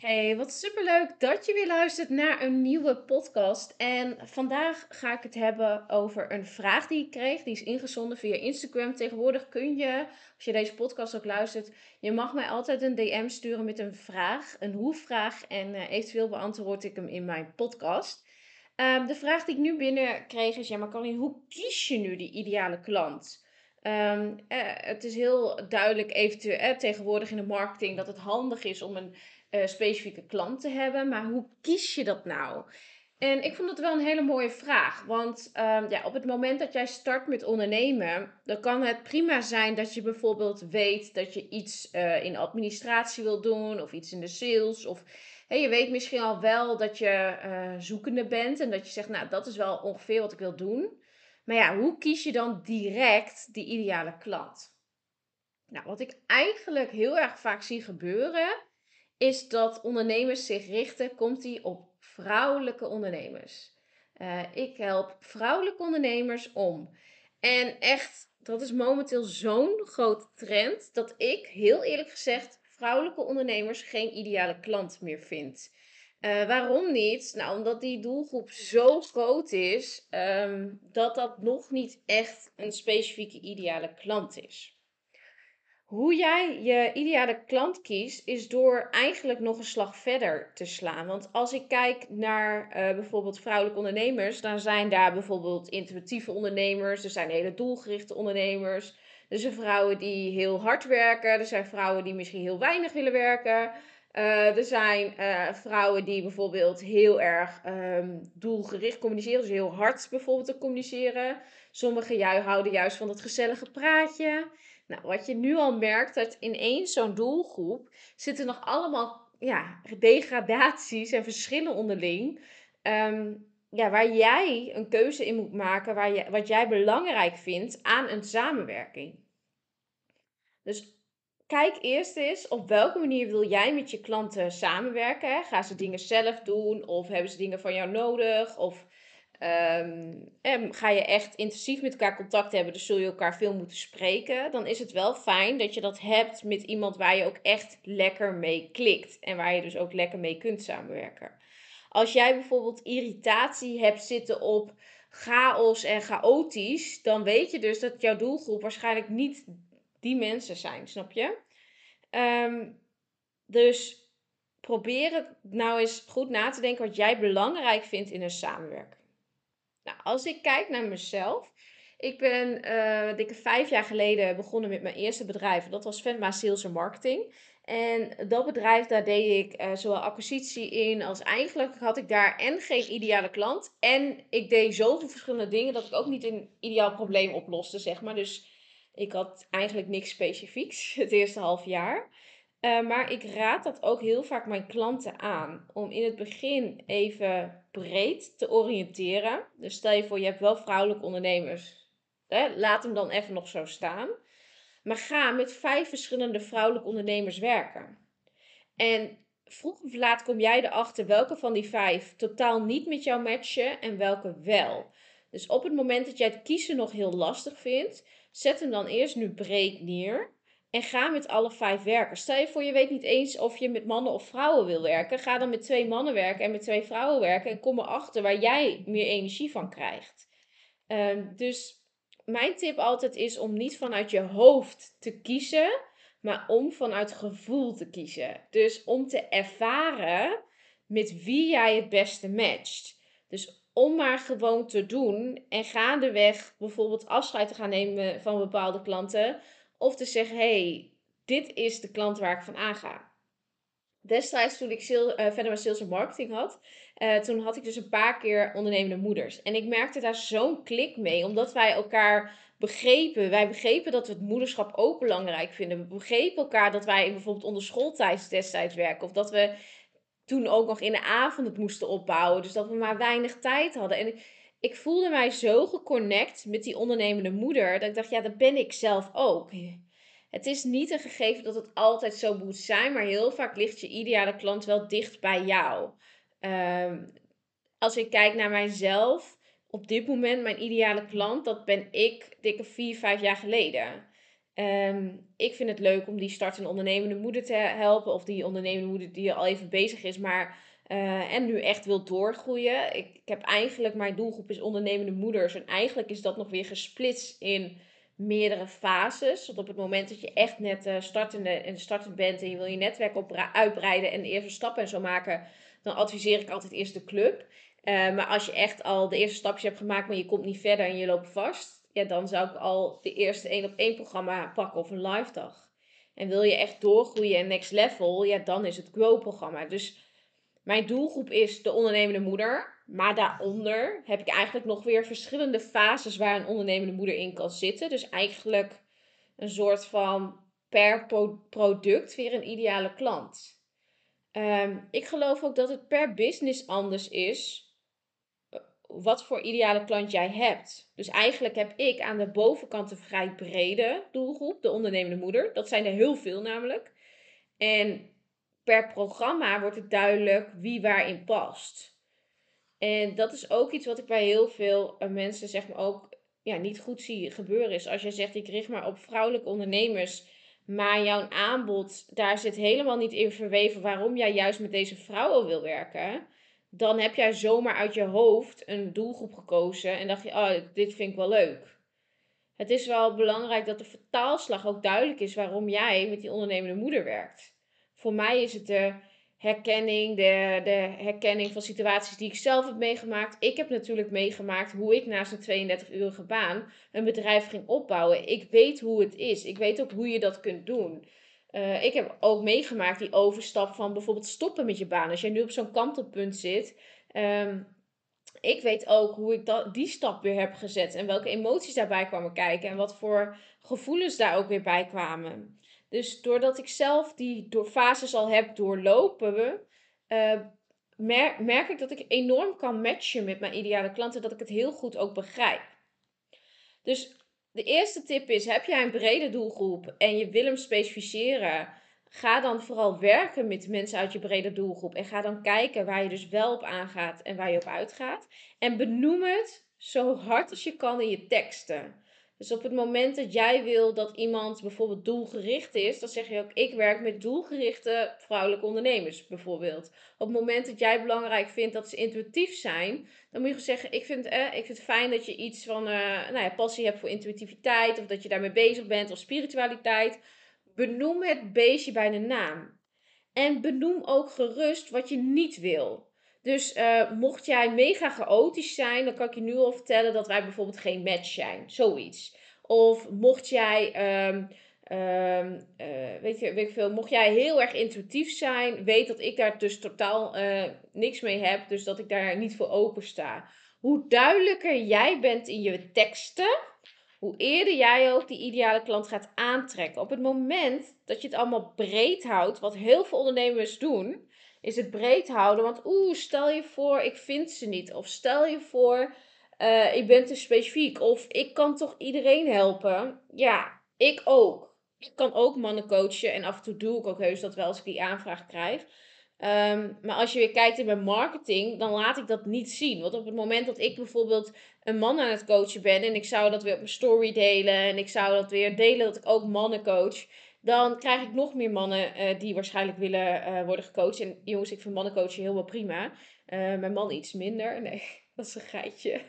Hey, wat superleuk dat je weer luistert naar een nieuwe podcast. En vandaag ga ik het hebben over een vraag die ik kreeg. Die is ingezonden via Instagram. Tegenwoordig kun je, als je deze podcast ook luistert, je mag mij altijd een DM sturen met een vraag, een hoe-vraag. En uh, eventueel beantwoord ik hem in mijn podcast. Um, de vraag die ik nu binnen kreeg is: ja, maar Karin, hoe kies je nu die ideale klant? Um, uh, het is heel duidelijk eventueel uh, tegenwoordig in de marketing dat het handig is om een uh, specifieke klant te hebben. Maar hoe kies je dat nou? En ik vond het wel een hele mooie vraag. Want um, ja, op het moment dat jij start met ondernemen, dan kan het prima zijn dat je bijvoorbeeld weet dat je iets uh, in administratie wil doen of iets in de sales. Of hey, je weet misschien al wel dat je uh, zoekende bent en dat je zegt, nou dat is wel ongeveer wat ik wil doen. Maar ja, hoe kies je dan direct die ideale klant? Nou, wat ik eigenlijk heel erg vaak zie gebeuren, is dat ondernemers zich richten, komt die op vrouwelijke ondernemers. Uh, ik help vrouwelijke ondernemers om. En echt, dat is momenteel zo'n grote trend dat ik, heel eerlijk gezegd, vrouwelijke ondernemers geen ideale klant meer vind. Uh, waarom niet? Nou, omdat die doelgroep zo groot is um, dat dat nog niet echt een specifieke ideale klant is. Hoe jij je ideale klant kiest, is door eigenlijk nog een slag verder te slaan. Want als ik kijk naar uh, bijvoorbeeld vrouwelijke ondernemers, dan zijn daar bijvoorbeeld intuïtieve ondernemers, er zijn hele doelgerichte ondernemers. Er zijn vrouwen die heel hard werken, er zijn vrouwen die misschien heel weinig willen werken. Uh, er zijn uh, vrouwen die bijvoorbeeld heel erg um, doelgericht communiceren, dus heel hard bijvoorbeeld te communiceren. Sommigen houden juist van dat gezellige praatje. Nou, wat je nu al merkt, dat in één zo'n doelgroep zitten nog allemaal ja, degradaties en verschillen onderling. Um, ja, waar jij een keuze in moet maken, waar je, wat jij belangrijk vindt aan een samenwerking. Dus kijk eerst eens op welke manier wil jij met je klanten samenwerken. Gaan ze dingen zelf doen of hebben ze dingen van jou nodig? Of En ga je echt intensief met elkaar contact hebben, dus zul je elkaar veel moeten spreken. Dan is het wel fijn dat je dat hebt met iemand waar je ook echt lekker mee klikt. En waar je dus ook lekker mee kunt samenwerken. Als jij bijvoorbeeld irritatie hebt zitten op chaos en chaotisch, dan weet je dus dat jouw doelgroep waarschijnlijk niet die mensen zijn, snap je? Um, dus probeer het nou eens goed na te denken wat jij belangrijk vindt in een samenwerking. Nou, als ik kijk naar mezelf. Ik ben uh, dikke vijf jaar geleden begonnen met mijn eerste bedrijf. Dat was Venma Sales en Marketing. En dat bedrijf, daar deed ik uh, zowel acquisitie in als eigenlijk had ik daar en geen ideale klant. En ik deed zoveel verschillende dingen dat ik ook niet een ideaal probleem oploste, zeg maar. Dus ik had eigenlijk niks specifieks het eerste half jaar. Uh, maar ik raad dat ook heel vaak mijn klanten aan. Om in het begin even breed te oriënteren. Dus stel je voor, je hebt wel vrouwelijke ondernemers. Hè? Laat hem dan even nog zo staan. Maar ga met vijf verschillende vrouwelijke ondernemers werken. En vroeg of laat kom jij erachter welke van die vijf totaal niet met jou matchen en welke wel. Dus op het moment dat jij het kiezen nog heel lastig vindt, zet hem dan eerst nu breed neer. En ga met alle vijf werken. Stel je voor, je weet niet eens of je met mannen of vrouwen wil werken. Ga dan met twee mannen werken en met twee vrouwen werken. En kom erachter waar jij meer energie van krijgt. Um, dus mijn tip altijd is om niet vanuit je hoofd te kiezen. Maar om vanuit gevoel te kiezen. Dus om te ervaren met wie jij het beste matcht. Dus om maar gewoon te doen. En gaandeweg bijvoorbeeld afscheid te gaan nemen van bepaalde klanten of te zeggen, hey, dit is de klant waar ik van aanga. Destijds toen ik uh, verder met sales en marketing had, uh, toen had ik dus een paar keer ondernemende moeders. En ik merkte daar zo'n klik mee, omdat wij elkaar begrepen. Wij begrepen dat we het moederschap ook belangrijk vinden. We begrepen elkaar dat wij bijvoorbeeld onder schooltijd destijds werken. Of dat we toen ook nog in de avond het moesten opbouwen. Dus dat we maar weinig tijd hadden. En ik voelde mij zo geconnect met die ondernemende moeder. Dat ik dacht, ja, dat ben ik zelf ook. Het is niet een gegeven dat het altijd zo moet zijn. Maar heel vaak ligt je ideale klant wel dicht bij jou. Ehm, als ik kijk naar mijzelf. Op dit moment, mijn ideale klant, dat ben ik dikke vier, vijf jaar geleden. Ehm, ik vind het leuk om die startende ondernemende moeder te helpen. Of die ondernemende moeder die al even bezig is, maar uh, en nu echt wil doorgroeien. Ik, heb eigenlijk, mijn doelgroep is ondernemende moeders. En eigenlijk is dat nog weer gesplitst in meerdere fases. Want op het moment dat je echt net uh, startende en startend bent en je wil je netwerk op, uitbreiden en de eerste stappen en zo maken, dan adviseer ik altijd eerst de club. Uh, maar als je echt al de eerste stapjes hebt gemaakt, maar je komt niet verder en je loopt vast, ja, dan zou ik al de eerste één op één programma pakken of een live dag. En wil je echt doorgroeien en next level, ja, dan is het grow programma. Dus mijn doelgroep is de ondernemende moeder. Maar daaronder heb ik eigenlijk nog weer verschillende fases waar een ondernemende moeder in kan zitten. Dus eigenlijk een soort van per product weer een ideale klant. Ehm, ik geloof ook dat het per business anders is eh, wat voor ideale klant jij hebt. Dus eigenlijk heb ik aan de bovenkant een vrij brede doelgroep, de ondernemende moeder. Dat zijn er heel veel namelijk. En per programma wordt het duidelijk wie waarin past. En dat is ook iets wat ik bij heel veel eh, mensen zeg maar ook ja, niet goed zie gebeuren. Is als je zegt ik richt maar op vrouwelijke ondernemers. Maar jouw aanbod, daar zit helemaal niet in verweven waarom jij juist met deze vrouwen wil werken. Dan heb jij zomaar uit je hoofd een doelgroep gekozen en dacht je, oh, dit vind ik wel leuk. Het is wel belangrijk dat de vertaalslag ook duidelijk is waarom jij met die ondernemende moeder werkt. Voor mij is het de herkenning, de, de herkenning van situaties die ik zelf heb meegemaakt. Ik heb natuurlijk meegemaakt hoe ik naast een 32-urige baan een bedrijf ging opbouwen. Ik weet hoe het is. Ik weet ook hoe je dat kunt doen. Uh, ik heb ook meegemaakt die overstap van bijvoorbeeld stoppen met je baan. Als jij nu op zo'n kantelpunt zit. Um, ik weet ook hoe ik dat, die stap weer heb gezet. En welke emoties daarbij kwamen kijken. En wat voor gevoelens daar ook weer bij kwamen. Dus doordat ik zelf die door fases al heb doorlopen, uh, merk ik dat ik enorm kan matchen met mijn ideale klanten, dat ik het heel goed ook begrijp. Dus de eerste tip is: heb jij een brede doelgroep en je wil hem specificeren? Ga dan vooral werken met mensen uit je brede doelgroep. En ga dan kijken waar je dus wel op aangaat en waar je op uitgaat. En benoem het zo hard als je kan in je teksten. Dus op het moment dat jij wil dat iemand bijvoorbeeld doelgericht is, dan zeg je ook: ik werk met doelgerichte vrouwelijke ondernemers bijvoorbeeld. Op het moment dat jij belangrijk vindt dat ze intuïtief zijn, dan moet je zeggen: ik vind, eh, ik vind het fijn dat je iets van uh, nou ja, passie hebt voor intuïtiviteit, of dat je daarmee bezig bent, of spiritualiteit. Benoem het beestje bij de naam. En benoem ook gerust wat je niet wil. Dus uh, mocht jij mega chaotisch zijn, dan kan ik je nu al vertellen dat wij bijvoorbeeld geen match zijn. Zoiets. Of mocht jij, um, um, uh, weet, je, weet je veel, mocht jij heel erg intuïtief zijn, weet dat ik daar dus totaal uh, niks mee heb. Dus dat ik daar niet voor open sta. Hoe duidelijker jij bent in je teksten, hoe eerder jij ook die ideale klant gaat aantrekken. Op het moment dat je het allemaal breed houdt, wat heel veel ondernemers doen is het breed houden. Want oeh, stel je voor, ik vind ze niet. Of stel je voor, uh, ik ben te specifiek. Of ik kan toch iedereen helpen? Ja, ik ook. Ik kan ook mannen coachen. En af en toe doe ik ook heus dat wel als ik die aanvraag krijg. Um, maar als je weer kijkt in mijn marketing, dan laat ik dat niet zien. Want op het moment dat ik bijvoorbeeld een man aan het coachen ben en ik zou dat weer op mijn story delen en ik zou dat weer delen dat ik ook mannen coach, dan krijg ik nog meer mannen uh, die waarschijnlijk willen uh, worden gecoacht. En jongens, ik vind mannencoachen heel wel prima. Uh, mijn man iets minder. Nee, dat is een geitje.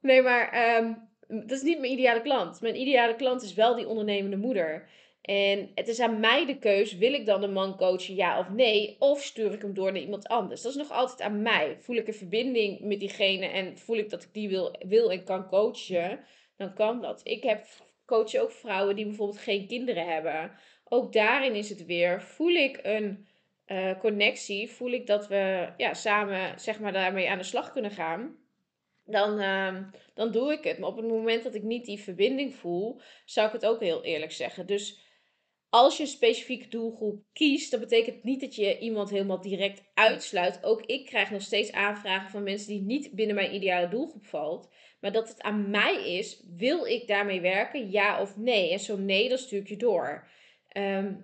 Nee, maar um, dat is niet mijn ideale klant. Mijn ideale klant is wel die ondernemende moeder. En het is aan mij de keus, wil ik dan een man coachen, ja of nee? Of stuur ik hem door naar iemand anders? Dat is nog altijd aan mij. Voel ik een verbinding met diegene en voel ik dat ik die wil, wil en kan coachen, dan kan dat. Ik heb coach ook vrouwen die bijvoorbeeld geen kinderen hebben. Ook daarin is het weer, voel ik een uh, connectie, voel ik dat we ja, samen zeg maar, daarmee aan de slag kunnen gaan. Dan, uh, dan doe ik het. Maar op het moment dat ik niet die verbinding voel, zou ik het ook heel eerlijk zeggen. Dus als je een specifieke doelgroep kiest, dat betekent niet dat je iemand helemaal direct uitsluit. Ook ik krijg nog steeds aanvragen van mensen die niet binnen mijn ideale doelgroep valt. Maar dat het aan mij is, wil ik daarmee werken, ja of nee? En zo nee, dan stuur ik je door. Ehm,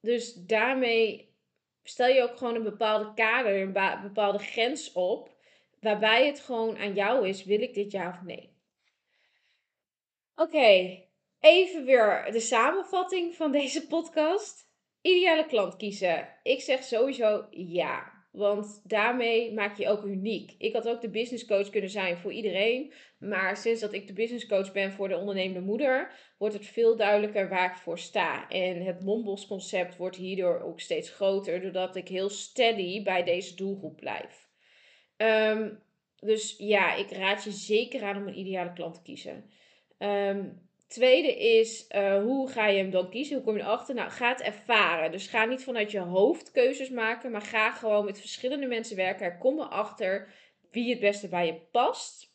dus daarmee stel je ook gewoon een bepaalde kader, een bepaalde grens op. Waarbij het gewoon aan jou is, wil ik dit ja of nee? Oké, even weer de samenvatting van deze podcast. Ideale klant kiezen. Ik zeg sowieso ja. Want daarmee maak je ook uniek. Ik had ook de business coach kunnen zijn voor iedereen. Maar sinds dat ik de business coach ben voor de ondernemende moeder, wordt het veel duidelijker waar ik voor sta. En het Mombos concept wordt hierdoor ook steeds groter, doordat ik heel steady bij deze doelgroep blijf. Ehm, dus ja, ik raad je zeker aan om een ideale klant te kiezen. Um, Tweede is, uh, hoe ga je hem dan kiezen? Hoe kom je erachter? Nou, ga het ervaren. Dus ga niet vanuit je hoofd keuzes maken, maar ga gewoon met verschillende mensen werken. Kom erachter wie het beste bij je past.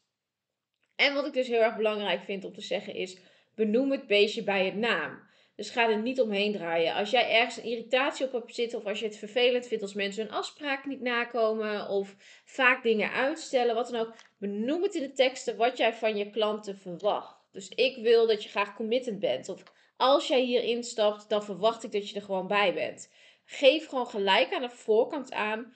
En wat ik dus heel erg belangrijk vind om te zeggen is, benoem het beestje bij het naam. Dus ga er niet omheen draaien. Als jij ergens een irritatie op hebt zitten, of als je het vervelend vindt als mensen hun afspraak niet nakomen, of vaak dingen uitstellen, wat dan ook, benoem het in de teksten wat jij van je klanten verwacht. Dus ik wil dat je graag committed bent. Of als jij hier instapt, dan verwacht ik dat je er gewoon bij bent. Geef gewoon gelijk aan de voorkant aan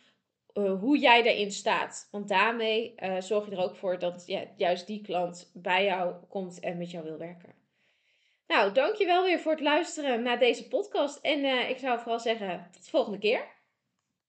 uh, hoe jij daarin staat. Want daarmee uh, zorg je er ook voor dat ja, juist die klant bij jou komt en met jou wil werken. Nou, dankjewel weer voor het luisteren naar deze podcast. En uh, ik zou vooral zeggen, tot de volgende keer.